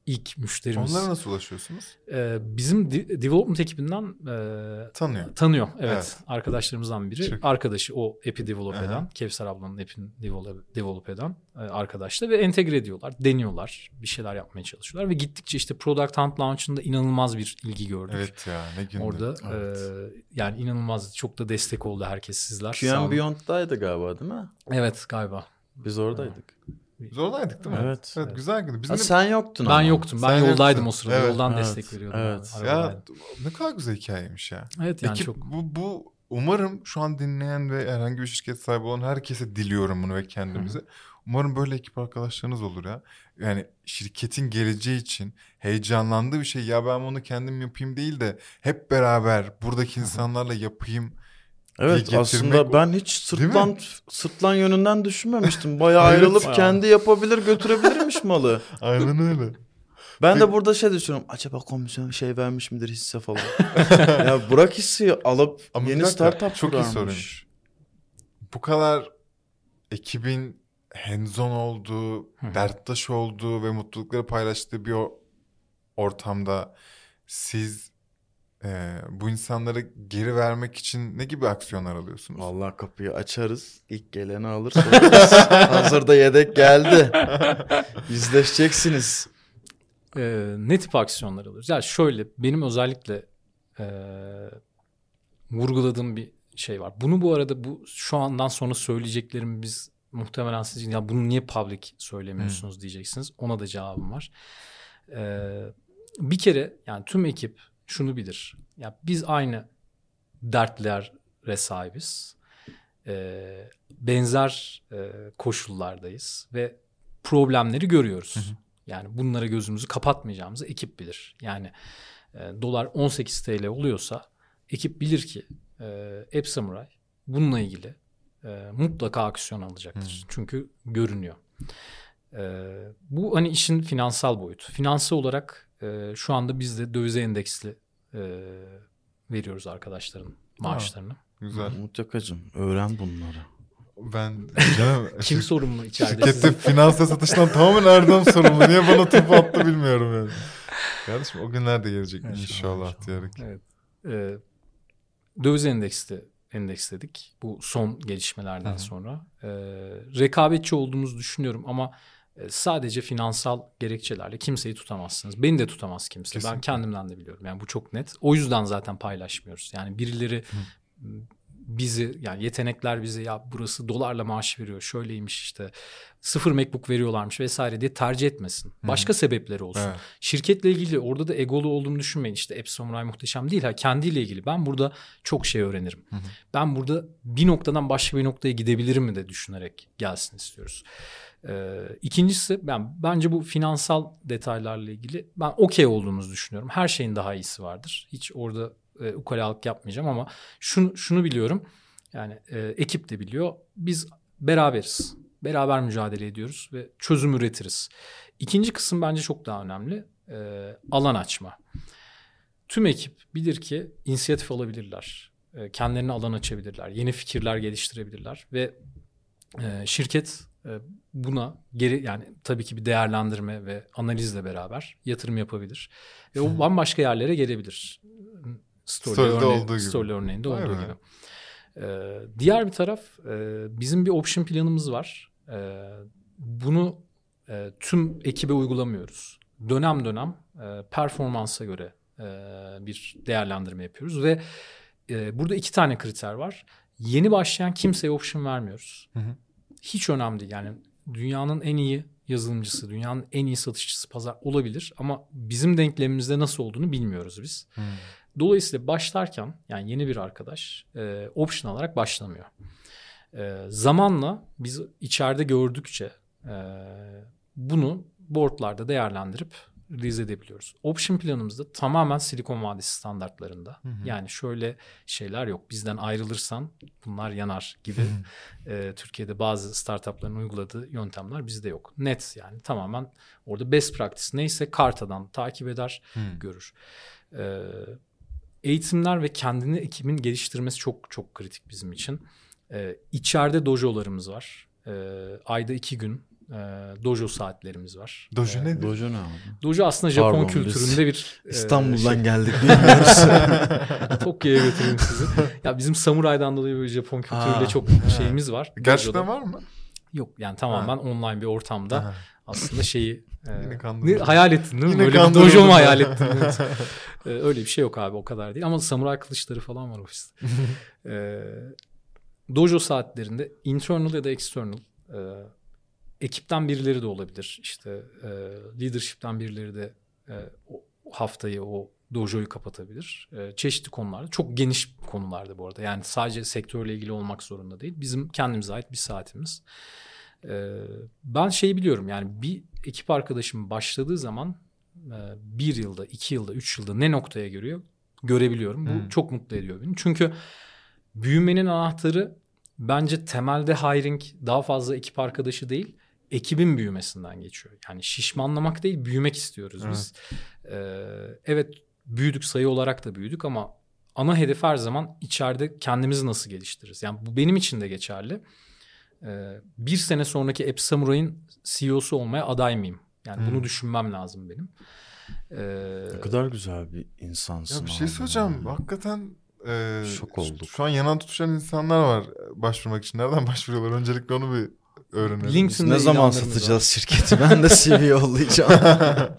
ilk müşterimiz. Onlara nasıl ulaşıyorsunuz? Ee, bizim de- development ekibinden e, tanıyor. Tanıyor evet. evet. Arkadaşlarımızdan biri. Çok. Arkadaşı o app'i develop Aha. eden. Kevser ablanın app'ini develop, develop eden e, arkadaşla ve entegre ediyorlar. Deniyorlar. Bir şeyler yapmaya çalışıyorlar ve gittikçe işte Product Hunt Launch'ında inanılmaz bir ilgi gördük. Evet ya ne gündü. Orada evet. e, yani inanılmaz çok da destek oldu herkes sizler. QM Beyond'daydı galiba değil mi? Evet galiba. Biz oradaydık. Biz oradaydık değil mi? Evet. Evet, güzel gündü. Bizim sen yoktun Ben ama. yoktum. Ben sen yoldaydım o sırada. Evet. Yoldan evet. destek veriyordum. Evet. Ya ne kadar güzel hikayeymiş ya. Evet yani Ekip, çok. Bu, bu umarım şu an dinleyen ve herhangi bir şirket sahibi olan herkese diliyorum bunu ve kendimize. Hı. Umarım böyle ekip arkadaşlarınız olur ya. Yani şirketin geleceği için heyecanlandığı bir şey. Ya ben bunu kendim yapayım değil de hep beraber buradaki insanlarla yapayım Evet aslında ben hiç sırtlan sırtlan yönünden düşünmemiştim. Bayağı ayrılıp evet. kendi yapabilir götürebilirmiş malı. [LAUGHS] Aynen öyle. Ben Peki. de burada şey düşünüyorum. Acaba komisyon şey vermiş midir hisse falan. [LAUGHS] ya bırak hissi alıp Ama yeni startup Çok iyi soruymuş. Bu kadar ekibin hands-on olduğu, derttaş olduğu ve mutlulukları paylaştığı bir ortamda siz ee, bu insanları geri vermek için ne gibi aksiyonlar alıyorsunuz? Vallahi kapıyı açarız. İlk geleni alır. [LAUGHS] Hazırda yedek geldi. Yüzleşeceksiniz. Ee, ne tip aksiyonlar alıyoruz? Ya şöyle benim özellikle e, vurguladığım bir şey var. Bunu bu arada bu şu andan sonra söyleyeceklerim biz muhtemelen siz ya bunu niye public söylemiyorsunuz hmm. diyeceksiniz. Ona da cevabım var. Ee, bir kere yani tüm ekip şunu bilir. Ya biz aynı dertlere sahibiz. Ee, benzer e, koşullardayız ve problemleri görüyoruz. Hı hı. Yani bunlara gözümüzü kapatmayacağımızı ekip bilir. Yani e, dolar 18 TL oluyorsa ekip bilir ki e, App Samurai bununla ilgili e, mutlaka aksiyon alacaktır. Hı. Çünkü görünüyor. E, bu hani işin finansal boyutu. Finansal olarak e, şu anda biz de dövize endeksli e, veriyoruz arkadaşların maaşlarını. Ha, güzel. Mutlakacım öğren bunları. Ben canım, [LAUGHS] Kim sorumlu içeride? Şirkette finansla satıştan tamamen Erdem sorumlu. Niye bana top attı bilmiyorum yani. Kardeşim o günler de gelecek evet, inşallah, inşallah diyerek. Evet. Ee, döviz endeksli endeksledik bu son gelişmelerden Hı-hı. sonra. Ee, rekabetçi olduğumuzu düşünüyorum ama sadece finansal gerekçelerle kimseyi tutamazsınız. Beni de tutamaz kimse. Kesinlikle. Ben kendimden de biliyorum. Yani bu çok net. O yüzden zaten paylaşmıyoruz. Yani birileri Hı. bizi yani yetenekler bize ya burası dolarla maaş veriyor. Şöyleymiş işte sıfır MacBook veriyorlarmış vesaire diye tercih etmesin. Başka Hı. sebepleri olsun. Evet. Şirketle ilgili orada da egolu olduğumu düşünmeyin. İşte App Samurai muhteşem değil. Ha kendiyle ilgili ben burada çok şey öğrenirim. Hı. Ben burada bir noktadan başka bir noktaya gidebilirim mi de düşünerek gelsin istiyoruz. Ee, ikincisi ben bence bu finansal detaylarla ilgili ben okey olduğumuzu düşünüyorum. Her şeyin daha iyisi vardır. Hiç orada e, ukalalık yapmayacağım ama şunu şunu biliyorum. Yani e, ekip de biliyor. Biz beraberiz. Beraber mücadele ediyoruz ve çözüm üretiriz. İkinci kısım bence çok daha önemli. E, alan açma. Tüm ekip bilir ki inisiyatif alabilirler. E, kendilerine alan açabilirler. Yeni fikirler geliştirebilirler ve e, şirket buna geri yani tabii ki bir değerlendirme ve analizle beraber yatırım yapabilir. Ve o bambaşka yerlere gelebilir. Story, Story'de örneği, olduğu gibi. Story örneğinde olduğu gibi. Ee, diğer bir taraf e, bizim bir option planımız var. Ee, bunu e, tüm ekibe uygulamıyoruz. dönem dönem e, performansa göre e, bir değerlendirme yapıyoruz ve e, burada iki tane kriter var. Yeni başlayan kimseye option vermiyoruz. Hı hı. Hiç önemli değil yani dünyanın en iyi yazılımcısı, dünyanın en iyi satışçısı pazar olabilir ama bizim denklemimizde nasıl olduğunu bilmiyoruz biz. Hmm. Dolayısıyla başlarken yani yeni bir arkadaş e, option alarak başlamıyor. E, zamanla biz içeride gördükçe e, bunu boardlarda değerlendirip release edebiliyoruz. Option planımızda tamamen Silikon Vadisi standartlarında. Hı hı. Yani şöyle şeyler yok. Bizden ayrılırsan bunlar yanar gibi e, Türkiye'de bazı startupların uyguladığı yöntemler bizde yok. Net yani tamamen orada best practice neyse kartadan takip eder, hı. görür. E, eğitimler ve kendini ekibin geliştirmesi çok çok kritik bizim için. E, içeride dojolarımız var. E, ayda iki gün e, dojo saatlerimiz var. Dojo e, nedir? Dojo ne abi? Dojo aslında Japon Pardon, kültüründe bir... E, İstanbul'dan şey. geldik [LAUGHS] bilmiyoruz. Tokyo'ya götüreyim sizi. Ya bizim samuraydan dolayı böyle Japon kültürüyle Aa, çok he. şeyimiz var. Gerçekten var mı? Yok yani tamamen ha. online bir ortamda ha. aslında şeyi e, hayal ettin değil mi? Yine Böyle bir dojo mu hayal ettin? Evet. ee, [LAUGHS] öyle bir şey yok abi o kadar değil. Ama samuray kılıçları falan var ofiste. ee, [LAUGHS] dojo saatlerinde internal ya da external e, ekipten birileri de olabilir. İşte e, leadership'ten birileri de e, o haftayı o dojoyu kapatabilir. E, çeşitli konularda. Çok geniş konularda bu arada. Yani sadece sektörle ilgili olmak zorunda değil. Bizim kendimize ait bir saatimiz. E, ben şeyi biliyorum yani bir ekip arkadaşım başladığı zaman e, bir yılda, iki yılda, üç yılda ne noktaya görüyor görebiliyorum. Bu hmm. çok mutlu ediyor beni. Çünkü büyümenin anahtarı bence temelde hiring daha fazla ekip arkadaşı değil ekibin büyümesinden geçiyor. Yani şişmanlamak değil büyümek istiyoruz evet. biz. Ee, evet büyüdük sayı olarak da büyüdük ama ana hedef her zaman içeride kendimizi nasıl geliştiririz. Yani bu benim için de geçerli. Ee, bir sene sonraki App Samurai'ın CEO'su olmaya aday mıyım? Yani hmm. bunu düşünmem lazım benim. Ee, ne kadar güzel bir insansın. Ya bir şey söyleyeceğim. Yani. Hakikaten e, Şok olduk. Şu an yanan tutuşan insanlar var başvurmak için. Nereden başvuruyorlar? Öncelikle onu bir öğrenelim. LinkedIn'de ne zaman satacağız var. şirketi? Ben de CV yollayacağım. [LAUGHS]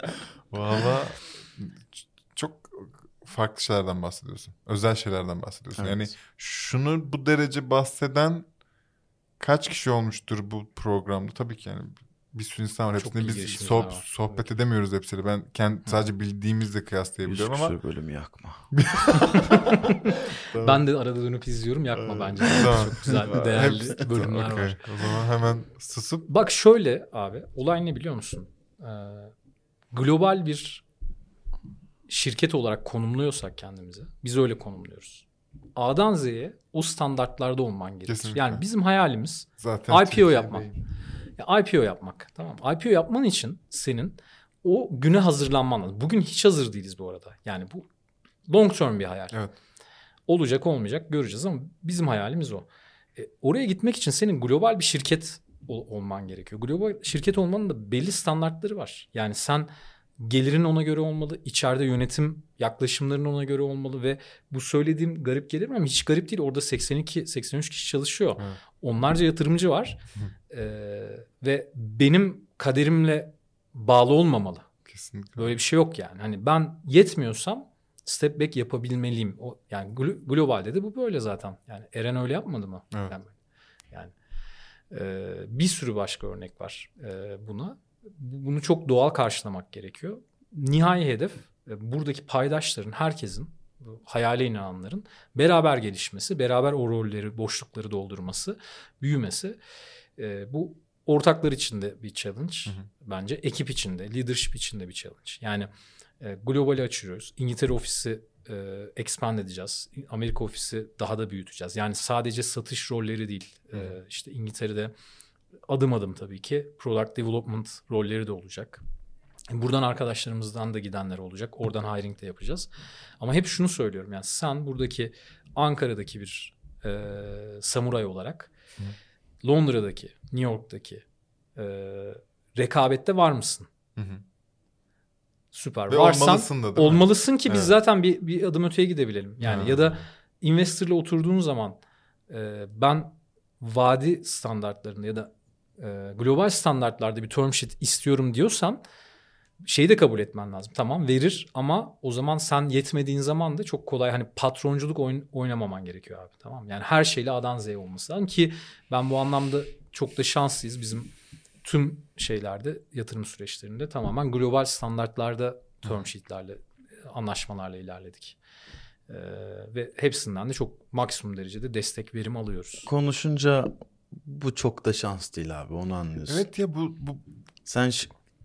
Valla çok farklı şeylerden bahsediyorsun. Özel şeylerden bahsediyorsun. Evet. Yani şunu bu derece bahseden kaç kişi olmuştur bu programda? Tabii ki yani bir sürü insan var. Hepsini biz sohb- var. sohbet evet. edemiyoruz hepsiyle. Ben kendi sadece bildiğimizle kıyaslayabiliyorum ama. Yüz bölüm yakma. [LAUGHS] Ben de arada dönüp izliyorum. Yakma bence. Tamam. Çok güzel, değerli bölümler okay. var. O zaman hemen susup. Bak şöyle abi. Olay ne biliyor musun? Ee, global bir şirket olarak konumluyorsak kendimizi. Biz öyle konumluyoruz. A'dan Z'ye o standartlarda olman gerekir. Kesinlikle. Yani bizim hayalimiz Zaten IPO yapmak. Değil. IPO yapmak. Tamam. IPO yapman için senin o güne hazırlanman lazım. Bugün hiç hazır değiliz bu arada. Yani bu long term bir hayal. Evet. Olacak olmayacak göreceğiz ama bizim hayalimiz o. E, oraya gitmek için senin global bir şirket ol, olman gerekiyor. Global şirket olmanın da belli standartları var. Yani sen gelirin ona göre olmalı. içeride yönetim yaklaşımların ona göre olmalı ve bu söylediğim garip gelir mi ama hiç garip değil. Orada 82 83 kişi çalışıyor. Evet. Onlarca yatırımcı var. ee, ve benim kaderimle bağlı olmamalı. Kesinlikle. Böyle bir şey yok yani. Hani ben yetmiyorsam step back yapabilmeliyim. O yani globalde de bu böyle zaten. Yani Eren öyle yapmadı mı? Evet. Yani, yani e, bir sürü başka örnek var e, buna bunu çok doğal karşılamak gerekiyor. Nihai hedef e, buradaki paydaşların, herkesin, hayale inananların beraber gelişmesi, beraber o rolleri, boşlukları doldurması, büyümesi. E, bu ortaklar için de bir challenge hı hı. bence. Ekip için de, leadership için de bir challenge. Yani e, globali açıyoruz. İngiltere ofisi e, expand edeceğiz. Amerika ofisi daha da büyüteceğiz. Yani sadece satış rolleri değil. E, işte İngiltere'de adım adım tabii ki product development rolleri de olacak. Buradan arkadaşlarımızdan da gidenler olacak. Oradan hiring de yapacağız. Ama hep şunu söylüyorum. Yani sen buradaki Ankara'daki bir e, samuray olarak Hı. Londra'daki, New York'taki e, rekabette var mısın? Hı hı. Süper. Ve Varsan olmalısın da olmalısın ki evet. biz zaten bir, bir adım öteye gidebilelim. Yani ha. ya da investorla oturduğun zaman e, ben vadi standartlarında ya da e, global standartlarda bir term sheet istiyorum diyorsan şeyi de kabul etmen lazım. Tamam verir ama o zaman sen yetmediğin zaman da çok kolay hani patronculuk oyn, oynamaman gerekiyor abi. Tamam Yani her şeyle A'dan Z'ye olması lazım ki ben bu anlamda çok da şanslıyız. Bizim tüm şeylerde yatırım süreçlerinde tamamen global standartlarda term sheet'lerle anlaşmalarla ilerledik. Ee, ve hepsinden de çok maksimum derecede destek verim alıyoruz. Konuşunca bu çok da şans değil abi onu anlıyorsun. Evet ya bu, bu... sen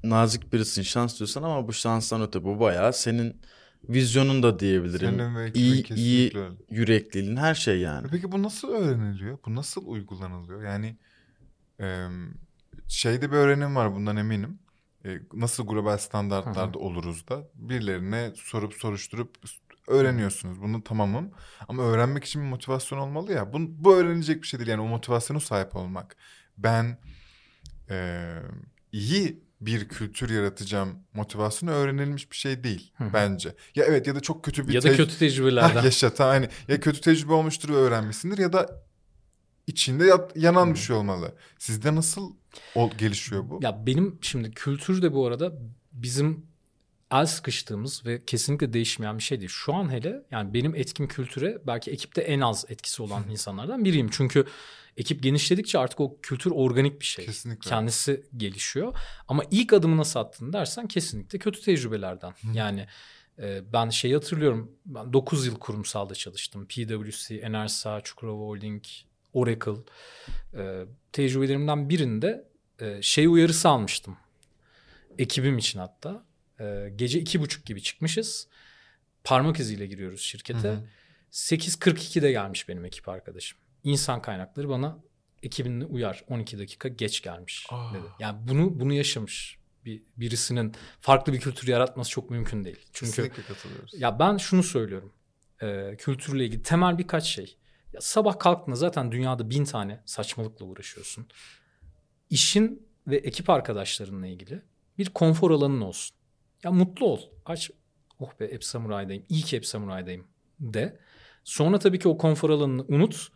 nazik birisin şans diyorsan ama bu şanstan öte bu bayağı senin vizyonun da diyebilirim. Senin iyi, iyi yürekliliğin her şey yani. Peki bu nasıl öğreniliyor? Bu nasıl uygulanılıyor? Yani e, şeyde bir öğrenim var bundan eminim. E, nasıl global standartlarda Hı-hı. oluruz da birilerine sorup soruşturup öğreniyorsunuz. Bunu tamamım. Ama öğrenmek için bir motivasyon olmalı ya. Bu, bu öğrenilecek bir şey değil. Yani o motivasyonu sahip olmak. Ben e, iyi bir kültür yaratacağım motivasyonu öğrenilmiş bir şey değil Hı-hı. bence. Ya evet ya da çok kötü bir ya da tec- kötü tecrübelerden. yaşa aynı. Ya kötü tecrübe olmuştur ve öğrenmişsindir ya da içinde yanan Hı-hı. bir şey olmalı. Sizde nasıl ol, gelişiyor bu? Ya benim şimdi kültür de bu arada bizim el sıkıştığımız ve kesinlikle değişmeyen bir şey değil. Şu an hele yani benim etkim kültüre belki ekipte en az etkisi olan insanlardan biriyim. Çünkü ekip genişledikçe artık o kültür organik bir şey. Kesinlikle. Kendisi gelişiyor. Ama ilk adımı nasıl attın dersen kesinlikle kötü tecrübelerden. yani e, ben şeyi hatırlıyorum. Ben 9 yıl kurumsalda çalıştım. PwC, Enersa, Çukurova Holding, Oracle. E, tecrübelerimden birinde e, şey uyarısı almıştım. Ekibim için hatta. E, gece iki buçuk gibi çıkmışız. Parmak iziyle giriyoruz şirkete. Hı hı. 8.42'de gelmiş benim ekip arkadaşım insan kaynakları bana ekibini uyar 12 dakika geç gelmiş Aa. dedi. Yani bunu bunu yaşamış bir birisinin farklı bir kültür yaratması çok mümkün değil. Çünkü ya ben şunu söylüyorum. E, kültürle ilgili temel birkaç şey. Ya sabah kalktığında zaten dünyada bin tane saçmalıkla uğraşıyorsun. İşin ve ekip arkadaşlarınla ilgili bir konfor alanın olsun. Ya mutlu ol. Aç. Oh be hep samuraydayım. İyi ki hep samuraydayım de. Sonra tabii ki o konfor alanını unut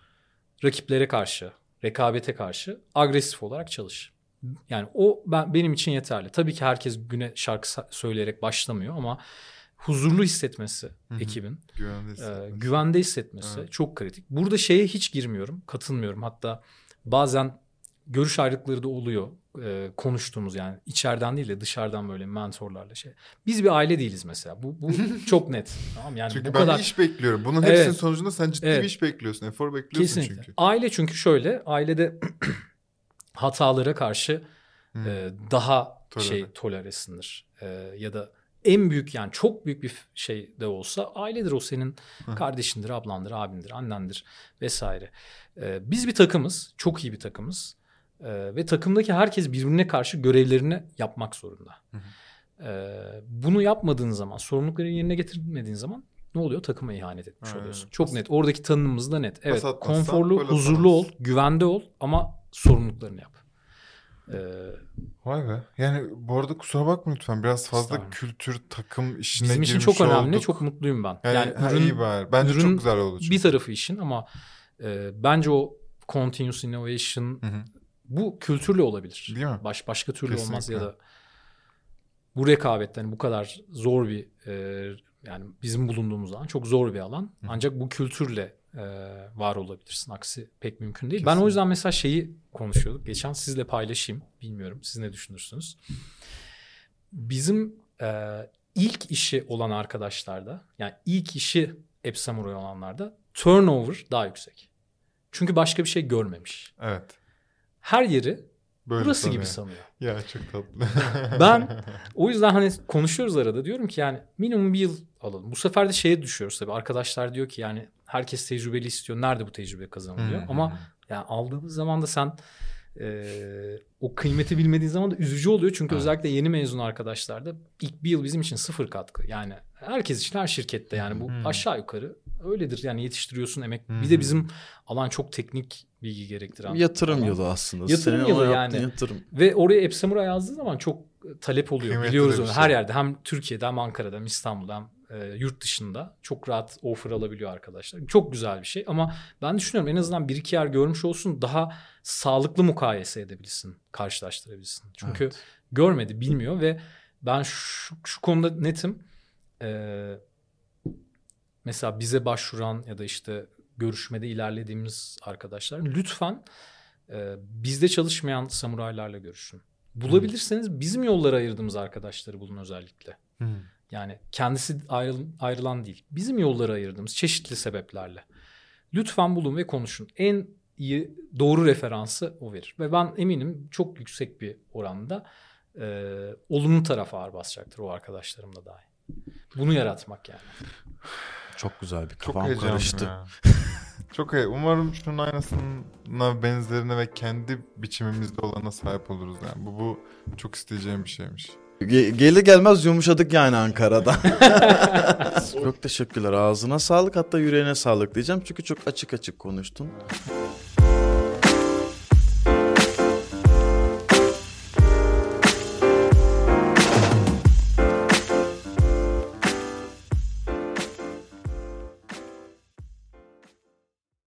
rakiplere karşı, rekabete karşı agresif olarak çalış. Yani o ben benim için yeterli. Tabii ki herkes güne şarkı söyleyerek başlamıyor ama huzurlu hissetmesi Hı-hı. ekibin, güvende hissetmesi, e, güvende hissetmesi evet. çok kritik. Burada şeye hiç girmiyorum, katılmıyorum. Hatta bazen görüş ayrılıkları da oluyor e, konuştuğumuz yani içeriden değil de dışarıdan böyle mentorlarla şey. Biz bir aile değiliz mesela. Bu bu [LAUGHS] çok net. Tamam yani çünkü bu ben kadar... iş bekliyorum. Bunun hepsinin evet. sonucunda sen ciddi evet. bir iş bekliyorsun. Efor bekliyorsun Kesinlikle. çünkü. Aile çünkü şöyle ailede [CLEARS THROAT] hatalara karşı hmm. e, daha Tolere. şey toleresindir. E, ya da en büyük yani çok büyük bir şey de olsa ailedir o senin kardeşindir, ablandır, abindir, annendir vesaire. Ee, biz bir takımız, çok iyi bir takımız. Ee, ve takımdaki herkes birbirine karşı görevlerini yapmak zorunda. Hı hı. Ee, bunu yapmadığın zaman, sorumlulukları yerine getirmediğin zaman ne oluyor? Takıma ihanet etmiş Aynen. oluyorsun. Çok Pas- net. Oradaki tanımımız da net. Evet, konforlu, huzurlu ol, güvende ol ama sorumluluklarını yap. Ee, Vay be. Yani bu arada kusura bakma lütfen. Biraz fazla kültür, takım işine Bizim için çok önemli. Olduk. Çok mutluyum ben. Yani, yani ha, ürün, iyi bari. Bence ürün çok güzel oldu. Çünkü. Bir tarafı işin ama e, bence o continuous innovation hı hı bu kültürle olabilir. Değil mi? Baş, başka türlü Kesinlikle. olmaz ya da bu rekabetten yani bu kadar zor bir e, yani bizim bulunduğumuz alan çok zor bir alan. Hı. Ancak bu kültürle e, var olabilirsin. Aksi pek mümkün değil. Kesinlikle. Ben o yüzden mesela şeyi konuşuyorduk. Geçen sizle paylaşayım. Bilmiyorum siz ne düşünürsünüz. Bizim e, ilk işi olan arkadaşlarda yani ilk işi App Samurai olanlarda turnover daha yüksek. Çünkü başka bir şey görmemiş. Evet her yeri Böyle burası sanıyor. gibi sanıyor. Ya çok tatlı. [LAUGHS] ben [LAUGHS] o yüzden hani konuşuyoruz arada diyorum ki yani minimum bir yıl alalım. Bu sefer de şeye düşüyoruz tabii. Arkadaşlar diyor ki yani herkes tecrübeli istiyor. Nerede bu tecrübe kazanılıyor? Hmm. Ama yani aldığımız zaman da sen e, o kıymeti bilmediğin zaman da üzücü oluyor. Çünkü evet. özellikle yeni mezun arkadaşlarda ilk bir yıl bizim için sıfır katkı. Yani herkes için her şirkette yani bu hmm. aşağı yukarı öyledir. Yani yetiştiriyorsun emek. Hmm. Bir de bizim alan çok teknik bilgi gerektiren. Yatırım alan. yılı aslında. Yatırım Senin yılı yani. Yatırım. Ve oraya Epsamura yazdığı zaman çok talep oluyor. Kıymetli Biliyoruz onu. Şey. Her yerde hem Türkiye'de hem Ankara'da hem İstanbul'da hem e, yurt dışında çok rahat offer alabiliyor arkadaşlar. Çok güzel bir şey ama ben düşünüyorum en azından bir iki yer görmüş olsun daha sağlıklı mukayese edebilirsin, karşılaştırabilirsin. Çünkü evet. görmedi, bilmiyor ve ben şu, şu konuda netim. Ee, mesela bize başvuran ya da işte görüşmede ilerlediğimiz arkadaşlar lütfen e, bizde çalışmayan samuraylarla görüşün. Bulabilirseniz bizim yollara ayırdığımız arkadaşları bulun özellikle. Hmm. Yani kendisi ayrı, ayrılan değil. Bizim yollara ayırdığımız çeşitli sebeplerle. Lütfen bulun ve konuşun. En iyi doğru referansı o verir. Ve ben eminim çok yüksek bir oranda e, olumlu tarafa ağır basacaktır o arkadaşlarım da dahi. Bunu yaratmak yani. [SIGHS] Çok güzel bir kafam Çok karıştı. Ya. [LAUGHS] Çok iyi. Umarım şunun aynısına benzerine ve kendi biçimimizde olana sahip oluruz. Yani bu, bu çok isteyeceğim bir şeymiş. Ge- gelir gelmez yumuşadık yani Ankara'da. [LAUGHS] çok teşekkürler. Ağzına sağlık hatta yüreğine sağlık diyeceğim. Çünkü çok açık açık konuştun.